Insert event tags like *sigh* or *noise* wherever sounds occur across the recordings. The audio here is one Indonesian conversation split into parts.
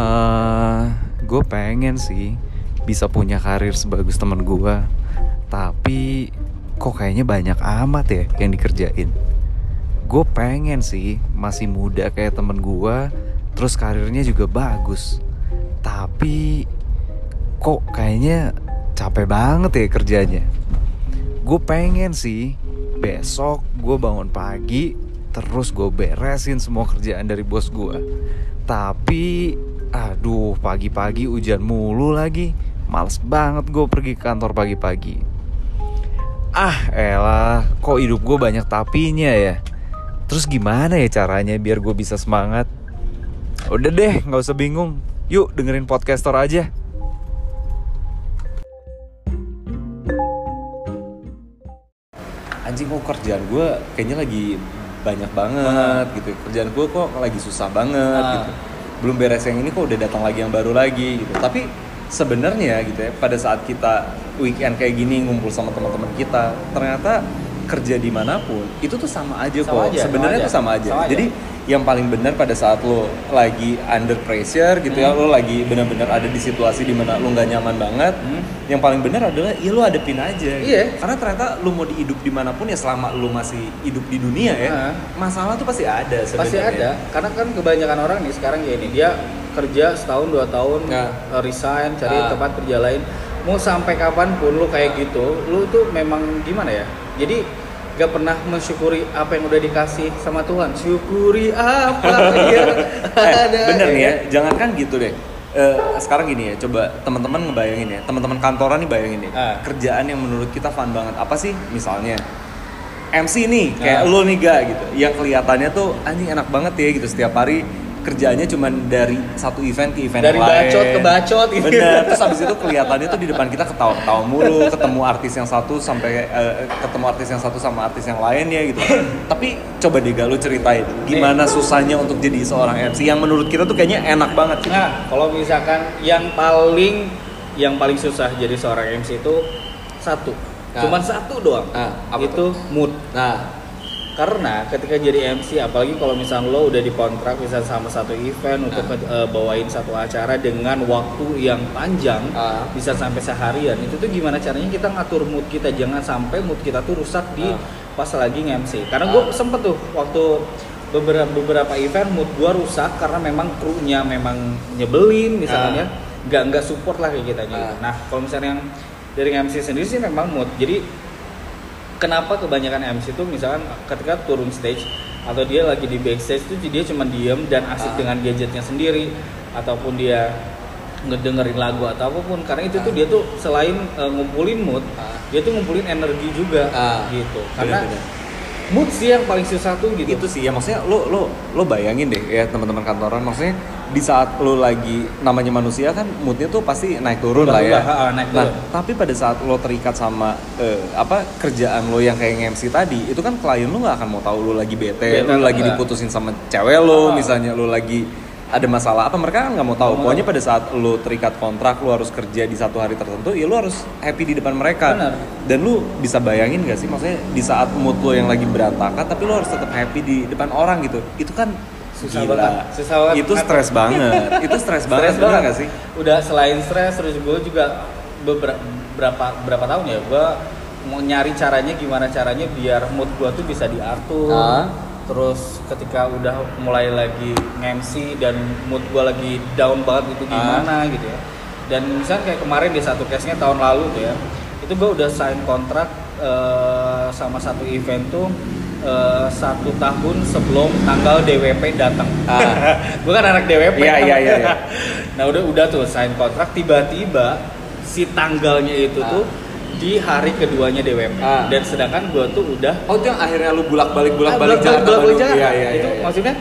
eh gue pengen sih bisa punya karir sebagus temen gue tapi kok kayaknya banyak amat ya yang dikerjain. Gue pengen sih masih muda kayak temen gue terus karirnya juga bagus. Tapi kok kayaknya capek banget ya kerjanya. Gue pengen sih besok gue bangun pagi terus gue beresin semua kerjaan dari bos gue tapi aduh pagi-pagi hujan mulu lagi. Males banget gue pergi ke kantor pagi-pagi. Ah elah kok hidup gue banyak tapinya ya? Terus gimana ya caranya biar gue bisa semangat? Udah deh nggak usah bingung. Yuk dengerin podcaster aja. Anjing kok kerjaan gue kayaknya lagi banyak banget gitu kerjaan gue kok lagi susah banget Ah. gitu belum beres yang ini kok udah datang lagi yang baru lagi gitu. Tapi sebenarnya gitu ya pada saat kita weekend kayak gini ngumpul sama teman-teman kita ternyata kerja di mana pun itu tuh sama aja Sama kok. sebenarnya tuh sama aja. Sama aja. Yang paling benar pada saat lo lagi under pressure gitu ya Hmm. lo lagi benar-benar ada di situasi di mana lo nggak nyaman banget Hmm. yang paling benar adalah ya lo hadepin aja gitu. Iya. karena ternyata lo mau dihidup di mana pun ya selama lo masih hidup di dunia ya Ah. masalah tuh pasti ada pasti sebenarnya. ada karena kan kebanyakan orang nih sekarang kayak ini dia kerja setahun dua tahun Ya. eh, resign cari Ah. tempat kerja lain mau sampai kapan pun lu kayak gitu lu tuh memang gimana ya jadi gak pernah mensyukuri apa yang udah dikasih sama Tuhan syukuri apa yang *laughs* Eh, bener nih ya, kan? jangankan gitu deh. Eh, sekarang gini ya, coba teman-teman ngebayangin ya, teman-teman kantoran nih bayangin nih, Ah. kerjaan yang menurut kita fun banget. Apa sih? Misalnya MC nih, kayak Ah. lo nih ga gitu, yang kelihatannya tuh anjing enak banget ya gitu setiap hari kerjanya cuman dari satu event ke event Dari lain. bacot ke bacot gitu. Bener. Terus habis itu kelihatannya tuh di depan kita ketawa-ketawa mulu, ketemu artis yang satu sampai eh, ketemu artis yang satu sama artis yang lain ya gitu. Tapi coba deh lu ceritain gimana susahnya untuk jadi seorang MC yang menurut kita tuh kayaknya enak banget gitu. Nah, kalau misalkan yang paling yang paling susah jadi seorang MC itu satu, Nah. cuman satu doang. Nah, itu mood. Nah, Karena ketika jadi MC, apalagi kalau misalnya lo udah dikontrak misalnya sama satu event untuk Ah. eh, bawain satu acara dengan waktu yang panjang, Ah. bisa sampai seharian. Itu tuh gimana caranya kita ngatur mood kita, jangan sampai mood kita tuh rusak di Ah. pas lagi nge-MC. Karena gue sempet tuh waktu beberapa beberapa event mood gue rusak karena memang krunya memang nyebelin misalnya, nggak nggak support lah kayak kita Ah. Nah kalau misalnya yang dari MC sendiri sih memang mood. Jadi kenapa kebanyakan MC itu misalkan ketika turun stage atau dia lagi di backstage itu dia cuma diem dan asik Ah. dengan gadgetnya sendiri ataupun dia ngedengerin lagu atau apa pun karena itu tuh dia tuh selain uh, ngumpulin mood Ah. dia tuh ngumpulin energi juga Ah. gitu karena Bener-bener. Mood sih yang paling susah tuh gitu itu sih ya maksudnya lo lo lo bayangin deh ya teman-teman kantoran maksudnya di saat lo lagi namanya manusia kan moodnya tuh pasti naik turun lah ya. Ha, naik nah turun. tapi pada saat lo terikat sama eh, apa kerjaan lo yang kayak MC tadi itu kan klien lo nggak akan mau tahu lo lagi bete, Bete lo lagi enggak. diputusin sama cewek lo misalnya lo lagi ada masalah apa mereka kan nggak mau tahu mau pokoknya pada saat lo terikat kontrak lo harus kerja di satu hari tertentu ya lo harus happy di depan mereka Benar. dan lu bisa bayangin gak sih maksudnya di saat mood lo yang lagi berantakan tapi lo harus tetap happy di depan orang gitu itu kan Susah gila. banget, susah banget. itu stres banget *laughs* itu stres banget Stres bener gak sih Udah selain stres terus gue juga beberapa berapa tahun ya gue mau nyari caranya gimana caranya biar mood gue tuh bisa diatur. Ah. Terus ketika udah mulai lagi nge-MC dan mood gue lagi down banget itu Ah. gimana gitu ya. Dan misalnya kayak kemarin di satu case-nya tahun lalu tuh ya. Itu gue udah sign kontrak eh, sama satu event tuh eh, satu tahun sebelum tanggal DWP datang. Ah. *laughs* gue kan anak DWP. Iya, iya, iya, iya. *laughs* nah udah udah tuh sign kontrak tiba-tiba si tanggalnya itu Ah. tuh di hari keduanya DWP Ah. dan sedangkan gue tuh udah oh itu yang akhirnya lu bulak balik bulak Ah, balik bolak-balik, bolak-balik Jakarta. iya iya itu iya, iya. maksudnya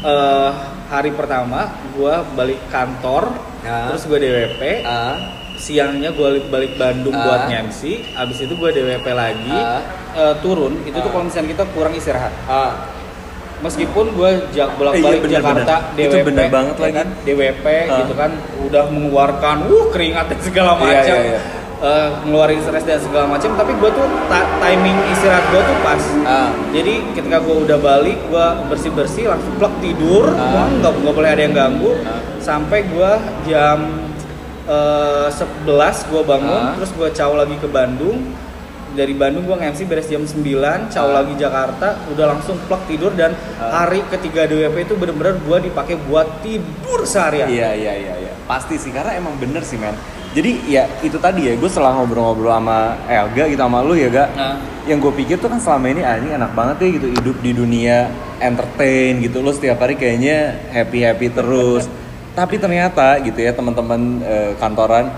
eh, hari pertama gue balik kantor Ah. terus gue DWP Ah. siangnya gue balik Bandung Ah. buat nge-MC abis itu gue DWP lagi Ah. eh, turun itu tuh Ah. kalau misalnya kita kurang istirahat Ah. meskipun gue jak bolak Eh, iya, balik bener, Jakarta bener. Itu DWP bener banget ya lagi. kan, DWP Ah. gitu kan udah mengeluarkan uh keringat dan segala Iya, macam iya, iya. Eh, ngeluarin stres dan segala macam tapi gue tuh ta- timing istirahat gue tuh pas Ah. jadi ketika gue udah balik gue bersih bersih langsung plak tidur Ah. Nggak nggak boleh ada yang ganggu Ah. sampai gue jam eh, 11 gue bangun Ah. terus gue caw lagi ke Bandung dari Bandung gue nge-MC beres jam 9 caw Ah. lagi Jakarta udah langsung plug tidur dan Ah. hari ketiga DWP itu bener-bener gue dipakai buat tidur seharian Iya iya iya iya. Pasti sih karena emang bener sih men. Jadi ya itu tadi ya gue setelah ngobrol-ngobrol sama Elga gitu sama lu ya ga. Nah. Yang gue pikir tuh kan selama ini ah, ini enak banget ya gitu hidup di dunia entertain gitu. Lo setiap hari kayaknya happy happy terus. *laughs* Tapi ternyata gitu ya teman-teman eh, kantoran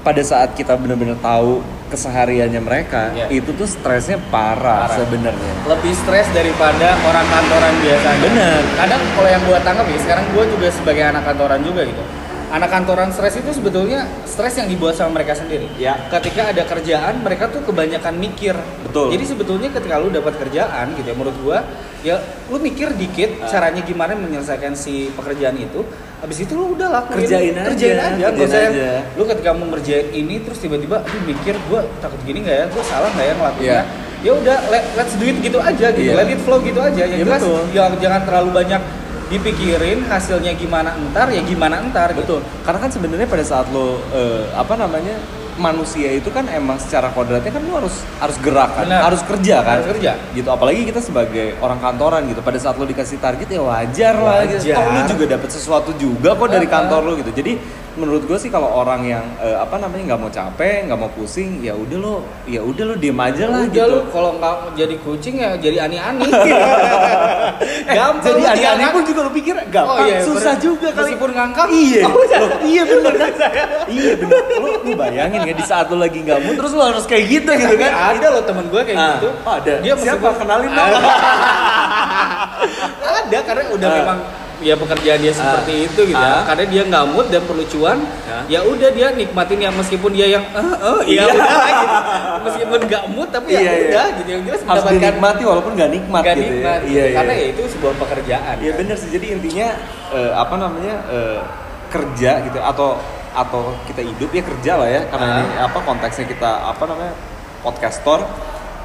pada saat kita bener-bener tahu kesehariannya mereka Iya. itu tuh stresnya parah, Parah. sebenarnya. lebih stres daripada orang kantoran biasanya. Bener. Kadang kalau yang gue tangkap ya, sekarang gue juga sebagai anak kantoran juga gitu. Anak kantoran stres itu sebetulnya stres yang dibuat sama mereka sendiri. Ya. Ketika ada kerjaan, mereka tuh kebanyakan mikir. Betul. Jadi sebetulnya ketika lu dapat kerjaan gitu ya, menurut gua ya lu mikir dikit Ah. caranya gimana menyelesaikan si pekerjaan itu. Habis itu lu udah lakuin. Kerjain aja, Kerjain aja. Kerjain yang, aja. lu ketika mau ngerjain ini terus tiba-tiba aduh mikir gua takut gini nggak ya? Gua salah nggak ya ngelakuinnya? Iya. ya udah let, let's do it gitu aja gitu Iya. let it flow gitu aja yang Iya, jelas betul. jangan jangan terlalu banyak dipikirin hasilnya gimana entar ya gimana entar gitu Betul. Karena kan sebenarnya pada saat lo eh, apa namanya manusia itu kan emang secara kodratnya kan lo harus harus gerak kan, Benar. harus kerja kan. Harus kerja. Gitu. Apalagi kita sebagai orang kantoran gitu. Pada saat lo dikasih target ya wajar, lah gitu. Wajar. Toh lo juga dapat sesuatu juga kok dari kantor lo gitu. Jadi menurut gue sih kalau orang yang eh, apa namanya nggak mau capek, nggak mau pusing, ya udah lo ya udah lo diem aja lah udah gitu. kalau nggak jadi kucing ya jadi ani-ani *laughs* Eh, gampang jadi lu aneh-aneh diangkat. pun juga lo pikir gampang, Oh, iya, susah bener. juga kali. Meskipun ngangkat, Iya. oh. Loh, iya bener kan? *laughs* iya bener. Lu, lu bayangin ya di saat lu lagi nggak mood terus lu harus kayak gitu gitu kan? ada loh temen gue kayak Ah, gitu ada. dia Siapa? meskipun- Kenalin dong. *laughs* ada karena udah Ah. memang ya pekerjaan dia seperti Ah. itu gitu Ah. ya karena dia nggak mood dan perlu cuan Ah. ya udah dia nikmatin yang meskipun dia yang eh eh iya Iya. udah gitu meskipun nggak mood tapi ya Iya, iya. udah gitu yang jelas harus mendapatkan dinikmati walaupun nggak nikmat nggak gitu nikmat ya. Iya, iya. karena ya itu sebuah pekerjaan Iya kan. bener sih. Jadi intinya eh, apa namanya eh, kerja gitu atau atau kita hidup ya kerja lah ya karena Ah. ini apa konteksnya kita apa namanya podcaster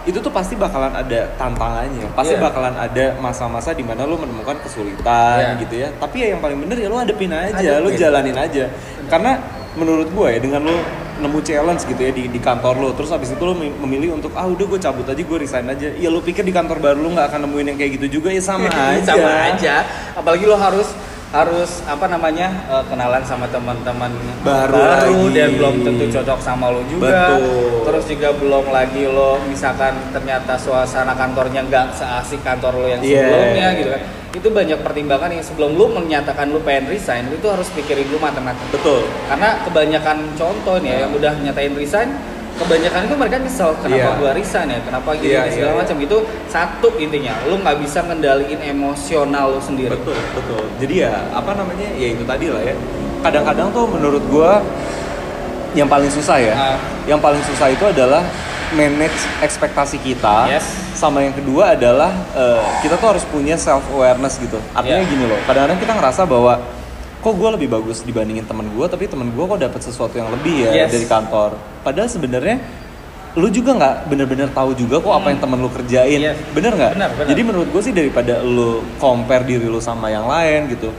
itu tuh pasti bakalan ada tantangannya. Pasti Iya. bakalan ada masa-masa di mana lu menemukan kesulitan Iya. gitu ya. Tapi ya yang paling bener ya lu hadepin aja lu Hadepin. jalanin aja. Karena menurut gue ya dengan lu nemu challenge gitu ya di, di kantor lu terus habis itu lu mem- memilih untuk ah udah gue cabut aja gue resign aja. Ya lu pikir di kantor baru lu nggak akan nemuin yang kayak gitu juga? Ya sama aja *laughs* sama aja. apalagi lo harus harus apa namanya eh, kenalan sama teman-teman Baru lagi. dan belum tentu cocok sama lo juga Betul. terus juga belum lagi lo misalkan ternyata suasana kantornya nggak seasik kantor lo yang Iya. sebelumnya gitu kan itu banyak pertimbangan yang sebelum lo menyatakan lo pengen resign itu harus pikirin dulu matang-matang betul karena kebanyakan contoh nih ya yang udah nyatain resign kebanyakan itu mereka nyesel kenapa Iya. gua resign ya kenapa gini Iya, segala iya, macam itu satu intinya lu nggak bisa ngendaliin emosional lu sendiri betul betul jadi ya apa namanya ya itu tadi lah ya kadang-kadang tuh menurut gua yang paling susah ya Ah. yang paling susah itu adalah manage ekspektasi kita Yes. sama yang kedua adalah eh, kita tuh harus punya self awareness gitu artinya Yeah. gini loh kadang-kadang kita ngerasa bahwa kok gue lebih bagus dibandingin temen gue tapi temen gue kok dapat sesuatu yang lebih ya Yes. dari kantor. Padahal sebenarnya lu juga nggak bener-bener tahu juga kok apa yang temen lu kerjain. Yes. bener nggak? Jadi menurut gue sih daripada lu compare diri lu sama yang lain gitu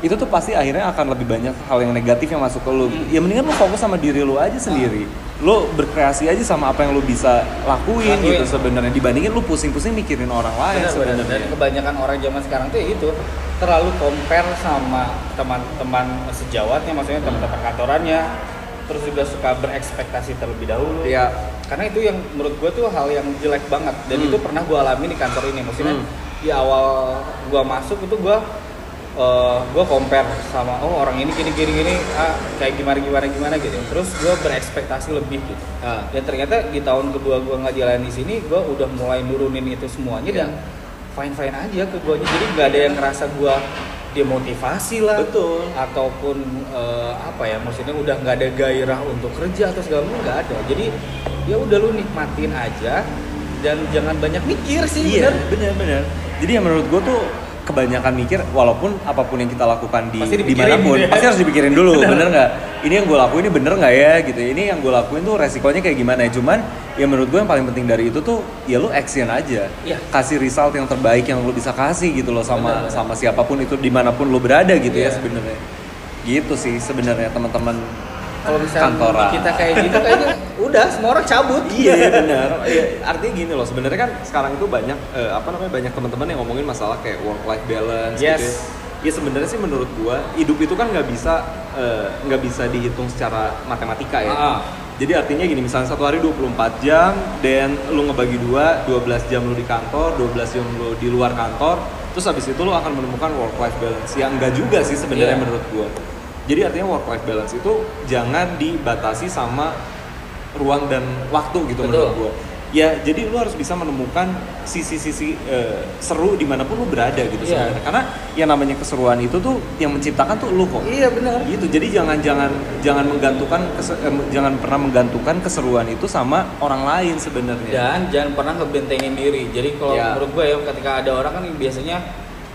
itu tuh pasti akhirnya akan lebih banyak hal yang negatif yang masuk ke lu Hmm. ya mendingan lu fokus sama diri lu aja sendiri lu berkreasi aja sama apa yang lu bisa lakuin, Lakuin. gitu sebenarnya dibandingin lu pusing-pusing mikirin orang lain Benar, benar. dan sebenarnya kebanyakan orang zaman sekarang tuh ya itu terlalu compare sama teman-teman sejawatnya maksudnya teman-teman kantorannya terus juga suka berekspektasi terlebih dahulu Iya. karena itu yang menurut gue tuh hal yang jelek banget dan Hmm. itu pernah gue alami di kantor ini maksudnya Hmm. di awal gue masuk itu gue gue compare sama oh orang ini gini gini gini ah kayak gimana gimana gimana gitu. Terus gue berekspektasi lebih gitu. Ah. dan ternyata di tahun kedua gue nggak jalan di sini gue udah mulai nurunin itu semuanya dan fine fine aja ke gue jadi nggak ada yang ngerasa gue demotivasi lah. Betul. ataupun eh, apa ya maksudnya udah nggak ada gairah untuk kerja atau segala macam nggak ada. Jadi ya udah lu nikmatin aja dan jangan banyak mikir sih iya bener. bener-bener jadi ya menurut gue tuh kebanyakan mikir walaupun apa pun yang kita lakukan di Pasti dipikirin di mana pun gitu ya. pasti harus dipikirin dulu *laughs* bener nggak ini yang gue lakuin ini bener nggak ya gitu ini yang gue lakuin tuh resikonya kayak gimana ya cuman ya menurut gue yang paling penting dari itu tuh ya lu action aja Iya. kasih result yang terbaik yang lu bisa kasih gitu loh sama Bener, bener. sama siapa pun itu di mana pun lu berada gitu ya Iya. sebenarnya gitu sih sebenarnya teman-teman kalau misalnya kita kayak gitu kayaknya udah semua orang cabut Iya benar. Iya, artinya gini loh. Sebenarnya kan sekarang itu banyak eh, apa namanya banyak teman-teman yang ngomongin masalah kayak work life balance. Yes. Gitu ya. Ya sebenarnya sih menurut gua hidup itu kan nggak bisa eh, nggak bisa dihitung secara matematika ya. Ah. Jadi artinya gini, misalnya satu hari 24 jam, dan lu ngebagi dua, 12 jam lu di kantor, 12 jam lu di luar kantor, terus habis itu lu akan menemukan work life balance. Ya enggak juga sih sebenarnya Iya. menurut gua. Jadi artinya work life balance itu jangan dibatasi sama ruang dan waktu gitu Betul. menurut gua. Ya, jadi lu harus bisa menemukan sisi-sisi eh, seru di mana pun lu berada gitu Iya. sebenarnya. Karena yang namanya keseruan itu tuh yang menciptakan tuh lu kok iya benar gitu jadi jangan jangan jangan menggantungkan eh, jangan pernah menggantungkan keseruan itu sama orang lain sebenarnya dan jangan pernah ngebentengin diri jadi kalau Ya. menurut gue ya ketika ada orang kan biasanya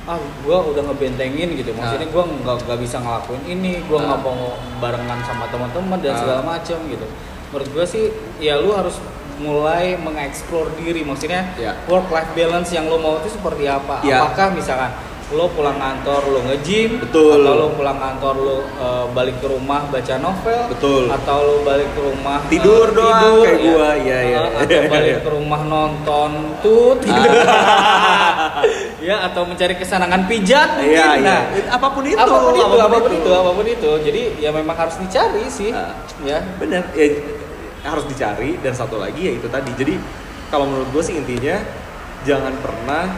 ah gue udah ngebentengin gitu maksudnya gue nggak nggak bisa ngelakuin ini gue nggak Ah. mau barengan sama teman-teman dan Ah. segala macam gitu menurut gue sih ya lu harus mulai mengeksplor diri maksudnya Ya. work life balance yang lo mau itu seperti apa Ya. apakah misalkan lo pulang kantor lo nge-gym Betul. atau lo pulang kantor lo eh, balik ke rumah baca novel Betul. atau lo balik ke rumah eh, Tidur doang, kayak ya. gua. Iya, iya. Eh, atau balik ke rumah nonton tut *laughs* ya atau mencari kesenangan pijat mungkin. iya iya Nah, apa pun itu apa pun itu apa pun itu apa pun itu jadi ya memang harus dicari sih Ah. ya bener ya harus dicari dan satu lagi ya itu tadi jadi kalau menurut gue sih intinya jangan pernah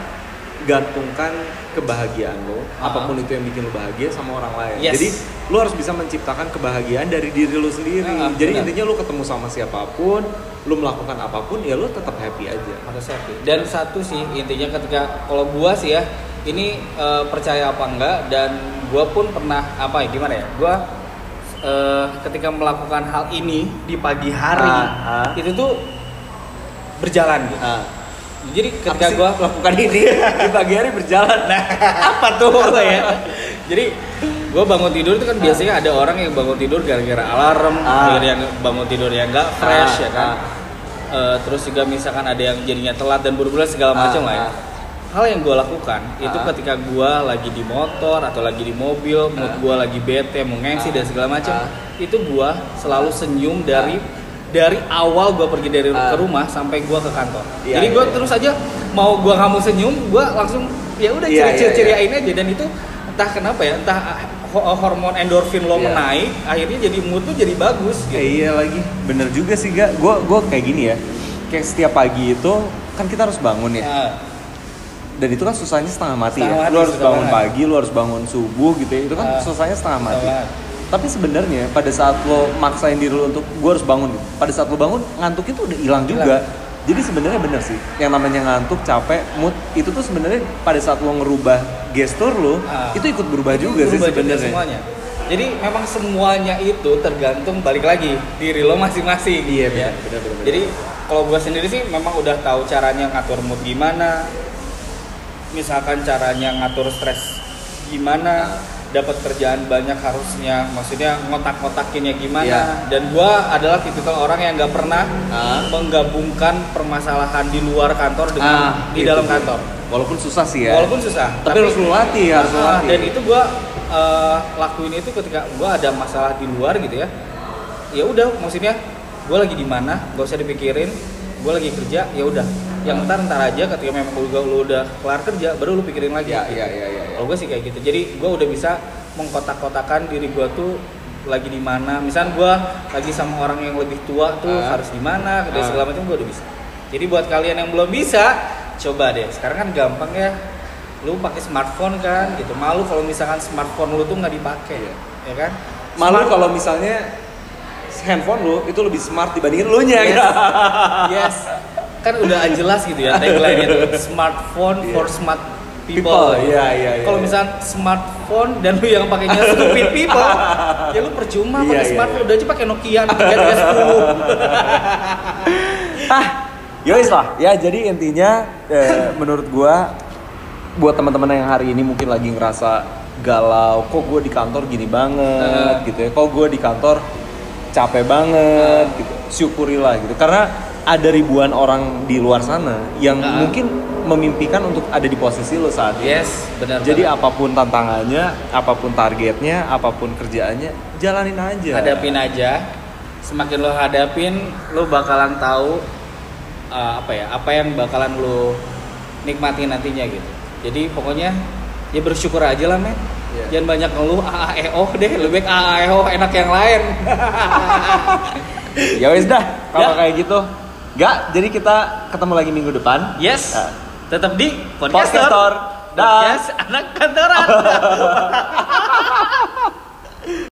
gantungkan kebahagiaan lo Ah. apa pun itu yang bikin lo bahagia sama orang lain Yes. jadi lo harus bisa menciptakan kebahagiaan dari diri lo sendiri Ah, jadi benar. intinya lo ketemu sama siapa pun lo melakukan apa pun ya lo tetap happy aja harus happy dan satu sih intinya ketika kalau gua sih ya ini eh, percaya apa enggak dan gua pun pernah apa ya gimana ya gua eh, ketika melakukan hal ini di pagi hari ah. itu tuh berjalan gitu Ah. Jadi ketika gua melakukan ini di pagi hari berjalan nah apa tuh apa ya jadi gue bangun tidur itu kan biasanya ada orang yang bangun tidur gara-gara alarm Ah. gara yang bangun tidur yang nggak fresh Ah, ya kan Eh, terus juga misalkan ada yang jadinya telat dan buru-buru segala Ah, macam lah ya ah. hal yang gue lakukan itu Ah. ketika gue lagi di motor atau lagi di mobil mood Ah. gue lagi bete mau Ah. dan segala macam Ah. itu gue selalu senyum dari dari awal gue pergi dari Ah. ke rumah sampai gue ke kantor Iya, jadi gue iya, iya. terus aja mau gue kamu senyum gue langsung ya udah Iya, iya, ciri-ciriain aja dan itu entah kenapa ya entah ho- hormon endorfin lo Iya. menaik akhirnya jadi mood tuh jadi bagus gitu. iya lagi, bener juga sih gak. Gue gua kayak gini ya, kayak setiap pagi itu kan kita harus bangun ya. Dan itu kan susahnya setengah mati Setengah ya. mati, lu harus bangun banget. pagi, lu harus bangun subuh gitu ya. Itu kan Ah. susahnya setengah mati. Tapi sebenarnya pada saat lo maksain diri lo untuk gue harus bangun gitu. Pada saat lo bangun ngantuk itu udah hilang juga. Jadi sebenarnya bener sih. Yang namanya ngantuk, capek, mood itu tuh sebenarnya pada saat lo ngerubah gestur lo, Ah. itu ikut berubah Itu juga sih berubah sebenarnya. semuanya jadi memang semuanya itu tergantung balik lagi diri lo masing-masing Iya, ya. benar, benar, jadi kalau gue sendiri sih memang udah tahu caranya ngatur mood gimana misalkan caranya ngatur stres gimana dapat kerjaan banyak harusnya maksudnya ngotak-ngotakinnya gimana Iya. dan gua adalah tipikal orang yang nggak pernah Ah. menggabungkan permasalahan di luar kantor dengan Ah, di itu dalam kantor Walaupun susah sih ya. walaupun susah Tapi harus lu latih, harus Ah, latih. dan itu gua eh, lakuin itu ketika gua ada masalah di luar gitu ya ya udah maksudnya gua lagi di mana gak usah dipikirin gua lagi kerja ya udah. Yang ntar ntar aja ketika memang lu, lu udah kelar kerja baru lu pikirin lagi. Iya, gitu. iya, iya, iya. kalau gue sih kayak gitu. Jadi gue udah bisa mengkotak-kotakan diri gue tuh lagi di mana. Misal gue lagi sama orang yang lebih tua tuh Ah. harus di mana dan Ah. segala macam gue udah bisa. Jadi buat kalian yang belum bisa coba deh. Sekarang kan gampang ya. Lu pakai smartphone kan gitu. Malu kalau misalkan smartphone lu tuh nggak dipakai ya ya kan? Malu kalau misalnya handphone lu itu lebih smart dibandingin lu nya yes, gitu. *laughs* yes kan udah jelas gitu ya tagline itu *laughs* smartphone Iya. for smart people, People, iya, iya, iya, kalau iya. misalnya smartphone dan lu yang pakainya *laughs* stupid people ya lu percuma Iya, pakai iya, smartphone iya. udah aja pakai Nokia 3310 ah, yowis lah. Ya jadi intinya eh, menurut gua buat teman-teman yang hari ini mungkin lagi ngerasa galau, kok gue di kantor gini banget Eh. gitu ya. Kok gue di kantor capek banget gitu. Syukurilah gitu. Karena ada ribuan orang di luar sana yang Nah. mungkin memimpikan untuk ada di posisi lo saat ini. Yes, benar. Jadi apa pun tantangannya, apa pun targetnya, apa pun kerjaannya, jalanin aja. hadapin aja. Semakin lo hadapin, lo bakalan tahu uh, apa ya, apa yang bakalan lo nikmati nantinya gitu. Jadi pokoknya ya bersyukur aja lah men. Iya. Jangan banyak ngeluh AAEO deh, lebih baik AAEO enak yang lain. *laughs* Ya wes dah, kalau Ya. kayak gitu. Gak, jadi kita ketemu lagi minggu depan. yes, Nah. tetap di Podcaster. podcaster. Dah. Podcast anak kantoran. *laughs*